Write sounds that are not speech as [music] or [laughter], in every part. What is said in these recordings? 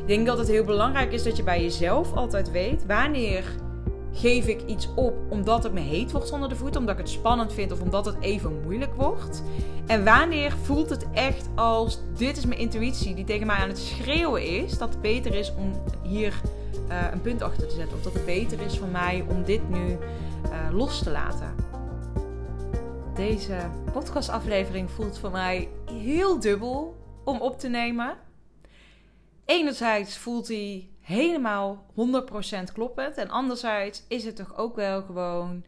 Ik denk dat het heel belangrijk is dat je bij jezelf altijd weet wanneer geef ik iets op omdat het me heet wordt onder de voeten, omdat ik het spannend vind of omdat het even moeilijk wordt. En wanneer voelt het echt als dit is mijn intuïtie die tegen mij aan het schreeuwen is, dat het beter is om hier uh, een punt achter te zetten. Of dat het beter is voor mij om dit nu uh, los te laten. Deze podcastaflevering voelt voor mij heel dubbel om op te nemen. Enerzijds voelt hij helemaal 100% kloppend. En anderzijds is het toch ook wel gewoon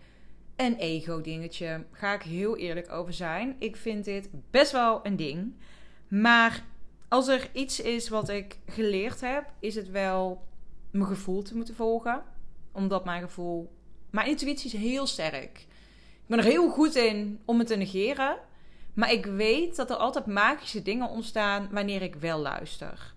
een ego-dingetje. Ga ik heel eerlijk over zijn. Ik vind dit best wel een ding. Maar als er iets is wat ik geleerd heb, is het wel mijn gevoel te moeten volgen. Omdat mijn gevoel. Mijn intuïtie is heel sterk. Ik ben er heel goed in om het te negeren. Maar ik weet dat er altijd magische dingen ontstaan wanneer ik wel luister.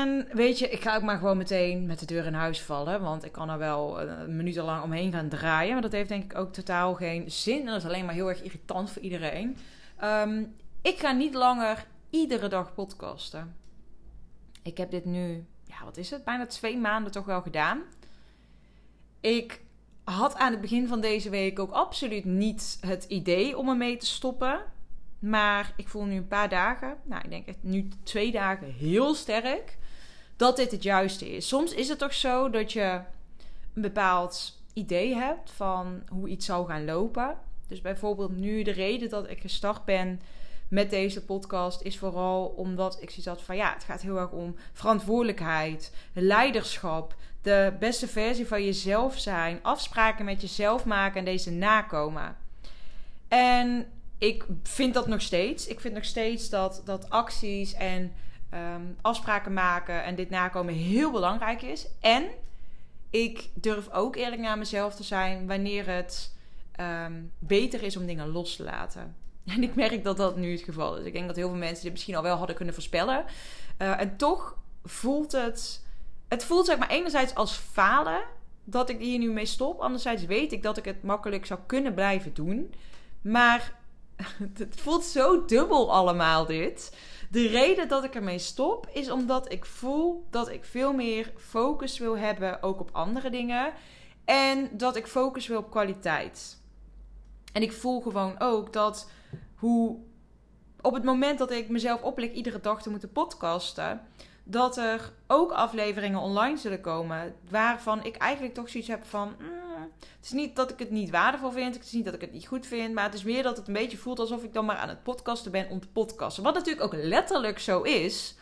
En weet je, ik ga ook maar gewoon meteen met de deur in huis vallen. Want ik kan er wel een minuut lang omheen gaan draaien. Maar dat heeft denk ik ook totaal geen zin. En dat is alleen maar heel erg irritant voor iedereen. Ehm, ik ga niet langer iedere dag podcasten. Ik heb dit nu, ja, wat is het? Bijna twee maanden toch wel gedaan. Ik had aan het begin van deze week ook absoluut niet het idee om ermee te stoppen. Maar ik voel nu een paar dagen, nou ik denk nu twee dagen heel sterk, dat dit het juiste is. Soms is het toch zo dat je een bepaald idee hebt van hoe iets zou gaan lopen. Dus bijvoorbeeld nu de reden dat ik gestart ben met deze podcast is vooral omdat ik zie dat van ja, het gaat heel erg om verantwoordelijkheid, leiderschap, de beste versie van jezelf zijn, afspraken met jezelf maken en deze nakomen. En ik vind dat nog steeds. Ik vind nog steeds dat, dat acties en ehm, afspraken maken en dit nakomen heel belangrijk is. En ik durf ook eerlijk naar mezelf te zijn wanneer het ehm, beter is om dingen los te laten. [laughs] En ik merk dat dat nu het geval is. Ik denk dat heel veel mensen dit misschien al wel hadden kunnen voorspellen. Uh, en toch voelt het. Het voelt zeg maar enerzijds als falen dat ik hier nu mee stop. Anderzijds weet ik dat ik het makkelijk zou kunnen blijven doen. Maar [laughs] het voelt zo dubbel allemaal dit. De reden dat ik ermee stop is omdat ik voel dat ik veel meer focus wil hebben ook op andere dingen. En dat ik focus wil op kwaliteit. En ik voel gewoon ook dat hoe op het moment dat ik mezelf opleg iedere dag te moeten podcasten, dat er ook afleveringen online zullen komen waarvan ik eigenlijk toch zoiets heb van. Het is niet dat ik het niet waardevol vind, het is niet dat ik het niet goed vind, maar het is meer dat het een beetje voelt alsof ik dan maar aan het podcasten ben om te podcasten. Wat natuurlijk ook letterlijk zo is,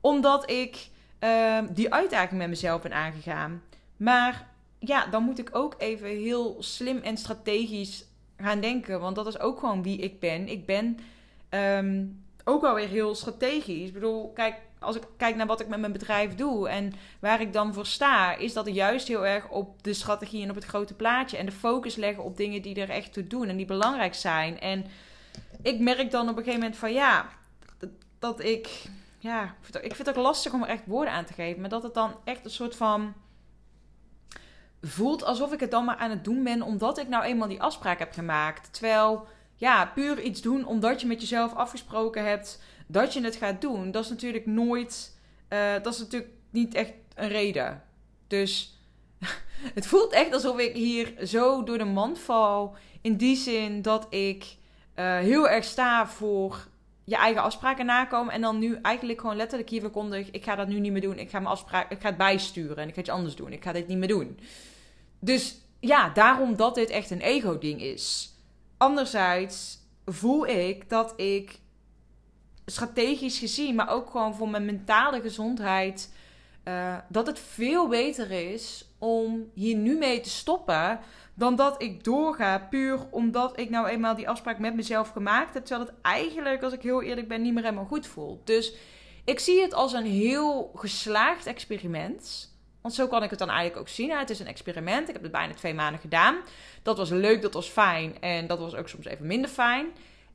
omdat ik uh, die uitdaging met mezelf ben aangegaan. Maar ja, dan moet ik ook even heel slim en strategisch gaan denken. Want dat is ook gewoon wie ik ben. Ik ben um, ook alweer heel strategisch. Ik bedoel, kijk, als ik kijk naar wat ik met mijn bedrijf doe en waar ik dan voor sta, is dat juist heel erg op de strategie en op het grote plaatje. En de focus leggen op dingen die er echt toe doen en die belangrijk zijn. En ik merk dan op een gegeven moment van ja, dat, ik. Ja, ik vind, het, ook lastig om er echt woorden aan te geven. Maar dat het dan echt een soort van voelt alsof ik het dan maar aan het doen ben omdat ik nou eenmaal die afspraak heb gemaakt. Terwijl, ja, puur iets doen omdat je met jezelf afgesproken hebt dat je het gaat doen, dat is natuurlijk nooit, uh, dat is natuurlijk niet echt een reden. Dus [laughs] het voelt echt alsof ik hier zo door de mand val. In die zin dat ik uh, heel erg sta voor je eigen afspraken nakomen. En dan nu eigenlijk gewoon letterlijk hier verkondig: ik ga dat nu niet meer doen. Ik ga, mijn afspraak, ik ga het bijsturen en ik ga iets anders doen. Ik ga dit niet meer doen. Dus ja, daarom dat dit echt een ego-ding is. Anderzijds voel ik dat ik strategisch gezien, maar ook gewoon voor mijn mentale gezondheid, uh, dat het veel beter is om hier nu mee te stoppen. Dan dat ik doorga puur omdat ik nou eenmaal die afspraak met mezelf gemaakt heb. Terwijl het eigenlijk, als ik heel eerlijk ben, niet meer helemaal goed voelt. Dus ik zie het als een heel geslaagd experiment. Want zo kan ik het dan eigenlijk ook zien. Het is een experiment. Ik heb het bijna twee maanden gedaan. Dat was leuk, dat was fijn. En dat was ook soms even minder fijn.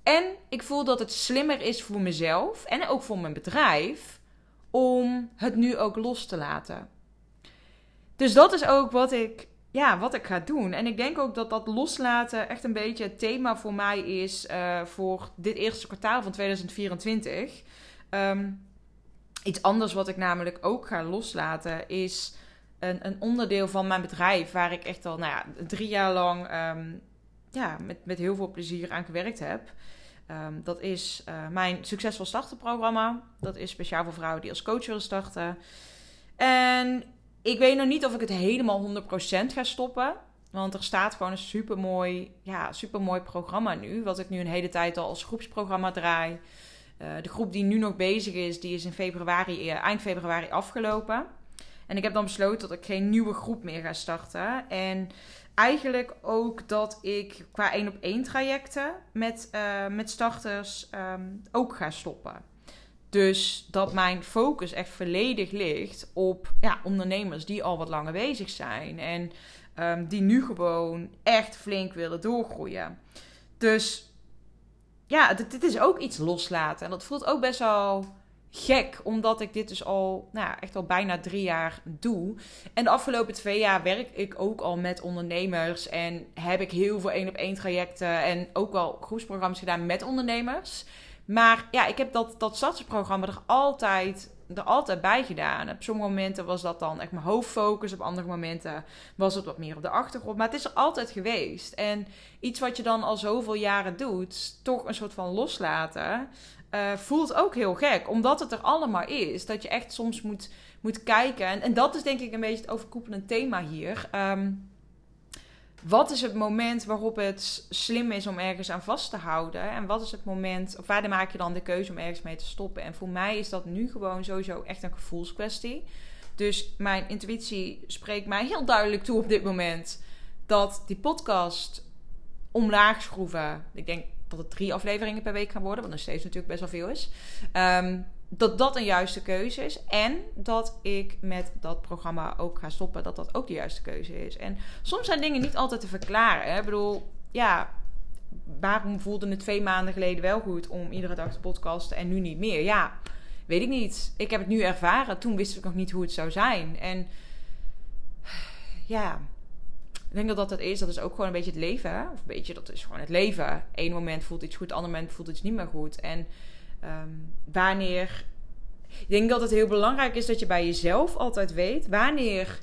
En ik voel dat het slimmer is voor mezelf en ook voor mijn bedrijf om het nu ook los te laten. Dus dat is ook wat ik, ja, wat ik ga doen. En ik denk ook dat dat loslaten echt een beetje het thema voor mij is uh, voor dit eerste kwartaal van 2024. Um, iets anders wat ik namelijk ook ga loslaten is een, een onderdeel van mijn bedrijf waar ik echt al nou ja, drie jaar lang ehm, ja, met, met heel veel plezier aan gewerkt heb. Ehm, dat is uh, mijn Succesvol Starten programma. Dat is speciaal voor vrouwen die als coach willen starten. En ik weet nog niet of ik het helemaal 100% ga stoppen. Want er staat gewoon een supermooi, ja, supermooi programma nu. Wat ik nu een hele tijd al als groepsprogramma draai. Uh, de groep die nu nog bezig is, die is in februari, uh, eind februari afgelopen. En ik heb dan besloten dat ik geen nieuwe groep meer ga starten. En eigenlijk ook dat ik qua één op één trajecten met, uh, met starters um, ook ga stoppen. Dus dat mijn focus echt volledig ligt op ja, ondernemers die al wat langer bezig zijn. En um, die nu gewoon echt flink willen doorgroeien. Dus ja, dit, dit, is ook iets loslaten. En dat voelt ook best wel gek, omdat ik dit dus al nou, echt al bijna drie jaar doe. En de afgelopen twee jaar werk ik ook al met ondernemers en heb ik heel veel één op één trajecten en ook wel groepsprogramma's gedaan met ondernemers. Maar ja, ik heb dat, dat stadsprogramma er altijd, er altijd bij gedaan. Op sommige momenten was dat dan echt mijn hoofdfocus. Op andere momenten was het wat meer op de achtergrond. Maar het is er altijd geweest. En iets wat je dan al zoveel jaren doet, toch een soort van loslaten. Uh, voelt ook heel gek, omdat het er allemaal is. Dat je echt soms moet, moet kijken. En, en dat is denk ik een beetje het overkoepelende thema hier. Um, wat is het moment waarop het slim is om ergens aan vast te houden? En wat is het moment, of waar maak je dan de keuze om ergens mee te stoppen? En voor mij is dat nu gewoon sowieso echt een gevoelskwestie. Dus mijn intuïtie spreekt mij heel duidelijk toe op dit moment dat die podcast omlaag schroeven. Ik denk dat het drie afleveringen per week gaan worden, wat nog steeds natuurlijk best wel veel is. Um, dat dat een juiste keuze is. En dat ik met dat programma ook ga stoppen, dat dat ook de juiste keuze is. En soms zijn dingen niet altijd te verklaren. Hè? Ik bedoel, ja, waarom voelde het twee maanden geleden wel goed om iedere dag te podcasten en nu niet meer? Ja, weet ik niet. Ik heb het nu ervaren. Toen wist ik nog niet hoe het zou zijn. En ja, ik denk dat dat het is. Dat is ook gewoon een beetje het leven. Of een beetje, dat is gewoon het leven. Eén moment voelt iets goed, ander moment voelt iets niet meer goed. En um, wanneer. Ik denk dat het heel belangrijk is dat je bij jezelf altijd weet wanneer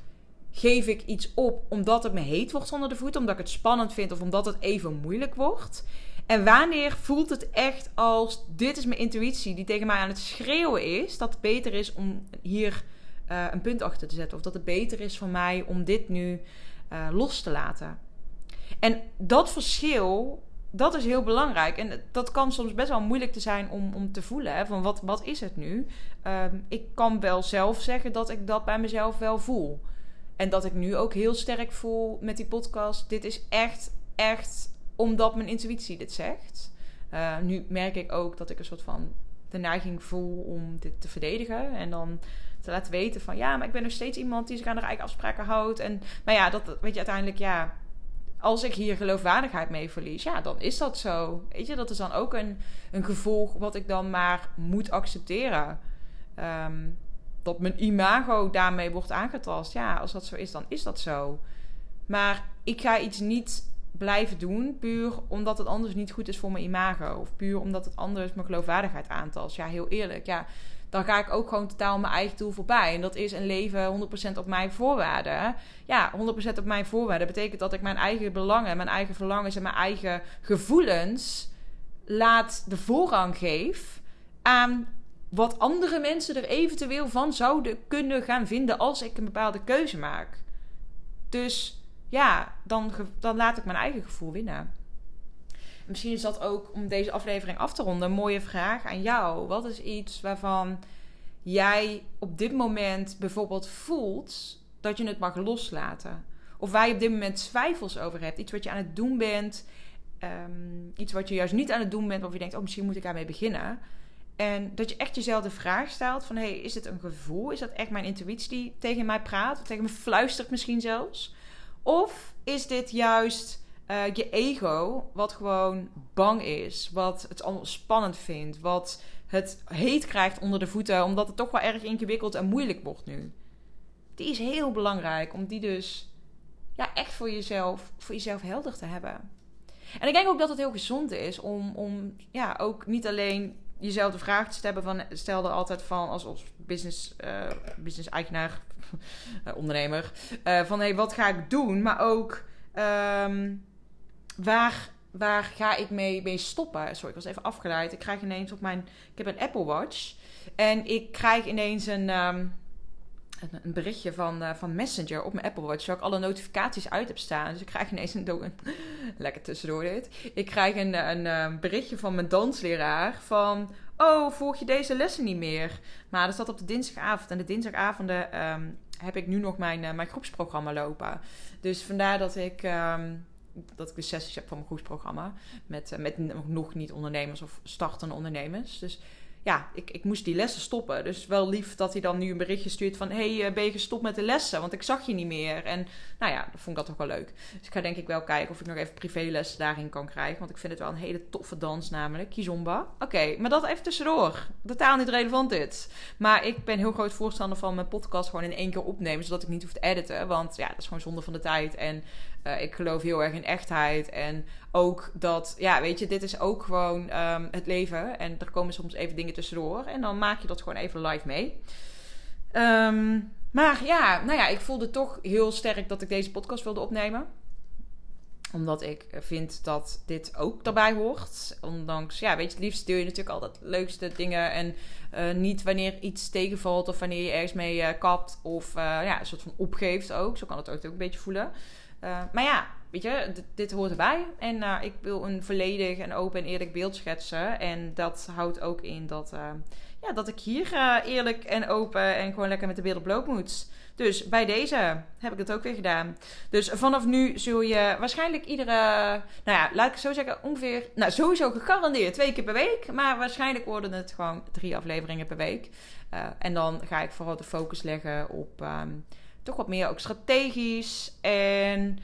geef ik iets op omdat het me heet wordt onder de voeten, omdat ik het spannend vind of omdat het even moeilijk wordt. En wanneer voelt het echt als dit is mijn intuïtie die tegen mij aan het schreeuwen is dat het beter is om hier uh, een punt achter te zetten of dat het beter is voor mij om dit nu uh, los te laten. En dat verschil dat is heel belangrijk. En dat kan soms best wel moeilijk te zijn om, om te voelen. Hè? Van wat, wat is het nu? Um, ik kan wel zelf zeggen dat ik dat bij mezelf wel voel. En dat ik nu ook heel sterk voel met die podcast. Dit is echt, echt omdat mijn intuïtie dit zegt. Uh, nu merk ik ook dat ik een soort van de neiging voel om dit te verdedigen. En dan te laten weten van ja, maar ik ben nog steeds iemand die zich aan haar eigen afspraken houdt. En, maar ja, dat weet je uiteindelijk, ja, als ik hier geloofwaardigheid mee verlies, ja, dan is dat zo. Weet je, dat is dan ook een, een gevolg wat ik dan maar moet accepteren. Um, dat mijn imago daarmee wordt aangetast. Ja, als dat zo is, dan is dat zo. Maar ik ga iets niet blijven doen puur omdat het anders niet goed is voor mijn imago. Of puur omdat het anders mijn geloofwaardigheid aantast. Ja, heel eerlijk. Ja, dan ga ik ook gewoon totaal mijn eigen doel voorbij. En dat is een leven 100% op mijn voorwaarden. Ja, 100% op mijn voorwaarden betekent dat ik mijn eigen belangen, mijn eigen verlangens en mijn eigen gevoelens laat de voorrang geef aan wat andere mensen er eventueel van zouden kunnen gaan vinden als ik een bepaalde keuze maak. Dus ja, dan, dan laat ik mijn eigen gevoel winnen. Misschien is dat ook om deze aflevering af te ronden een mooie vraag aan jou. Wat is iets waarvan jij op dit moment bijvoorbeeld voelt dat je het mag loslaten? Of waar je op dit moment twijfels over hebt. Iets wat je aan het doen bent. Um, iets wat je juist niet aan het doen bent. Of je denkt, oh misschien moet ik daarmee beginnen. En dat je echt jezelf de vraag stelt van... hey, is dit een gevoel? Is dat echt mijn intuïtie die tegen mij praat? Of tegen me fluistert misschien zelfs? Of is dit juist uh, je ego, wat gewoon bang is, wat het allemaal spannend vindt, wat het heet krijgt onder de voeten, omdat het toch wel erg ingewikkeld en moeilijk wordt nu. Die is heel belangrijk om die dus ja, echt voor jezelf, voor jezelf helder te hebben. En ik denk ook dat het heel gezond is om, om ja, ook niet alleen jezelf de vraag te stellen van, stelde altijd van als, als business, uh, business eigenaar, [laughs] ondernemer, van hey, wat ga ik doen? Maar ook ehm, waar, waar ga ik mee, mee stoppen? Sorry, ik was even afgeleid. Ik krijg ineens op mijn, ik heb een Apple Watch en ik krijg ineens een ehm, een, berichtje van, uh, van Messenger op mijn Apple Watch, waar ik alle notificaties uit heb staan. Dus ik krijg ineens een, [laughs] lekker tussendoor dit. Ik krijg een, een, een, berichtje van mijn dansleraar van, oh, volg je deze lessen niet meer? Maar dat staat op de dinsdagavond. En de dinsdagavonden um, heb ik nu nog mijn, uh, mijn groepsprogramma lopen. Dus vandaar dat ik... dat ik de sessies heb van mijn groepsprogramma. Met, uh, met nog niet ondernemers of startende ondernemers. Dus ja, ik, ik moest die lessen stoppen. Dus wel lief dat hij dan nu een berichtje stuurt van... hey, eh, ben je gestopt met de lessen? Want ik zag je niet meer. En nou ja, vond ik dat toch wel leuk. Dus ik ga denk ik wel kijken of ik nog even privélessen daarin kan krijgen. Want ik vind het wel een hele toffe dans namelijk. Kizomba. Oké, maar dat even tussendoor. Totaal niet relevant dit. Maar ik ben heel groot voorstander van mijn podcast gewoon in één keer opnemen... zodat ik niet hoef te editen. Want ja, dat is gewoon zonde van de tijd. En uh, ik geloof heel erg in echtheid. En ook dat, ja, weet je, dit is ook gewoon um, het leven. En er komen soms even dingen tussendoor. En dan maak je dat gewoon even live mee. Um, maar ja, nou ja, ik voelde toch heel sterk dat ik deze podcast wilde opnemen omdat ik vind dat dit ook daarbij hoort. Ondanks, ja, weet je, liefst deel je natuurlijk altijd leukste dingen. En uh, niet wanneer iets tegenvalt of wanneer je ergens mee uh, kapt. Of ja, een soort van opgeeft ook. Zo kan het ook een beetje voelen. Uh, maar ja, weet je, dit, hoort erbij. En uh, ik wil een volledig en open en eerlijk beeld schetsen. En dat houdt ook in dat, uh, ja, dat ik hier eerlijk en open en gewoon lekker met de beelden bloot moet. Dus bij deze heb ik het ook weer gedaan. Dus vanaf nu zul je waarschijnlijk iedere, nou ja, laat ik zo zeggen, ongeveer, nou sowieso gegarandeerd twee keer per week. Maar waarschijnlijk worden het gewoon drie afleveringen per week. en dan ga ik vooral de focus leggen op... Um, toch wat meer ook strategisch. En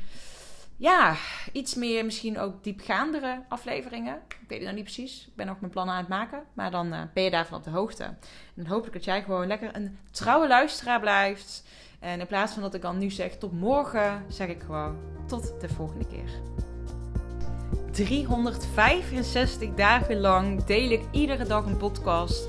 ja, iets meer misschien ook diepgaandere afleveringen. Ik weet het nog niet precies. Ik ben nog mijn plannen aan het maken. Maar dan uh, ben je daarvan op de hoogte. En dan hoop ik dat jij gewoon lekker een trouwe luisteraar blijft. En in plaats van dat ik dan nu zeg tot morgen, zeg ik gewoon tot de volgende keer. 365 dagen lang deel ik iedere dag een podcast.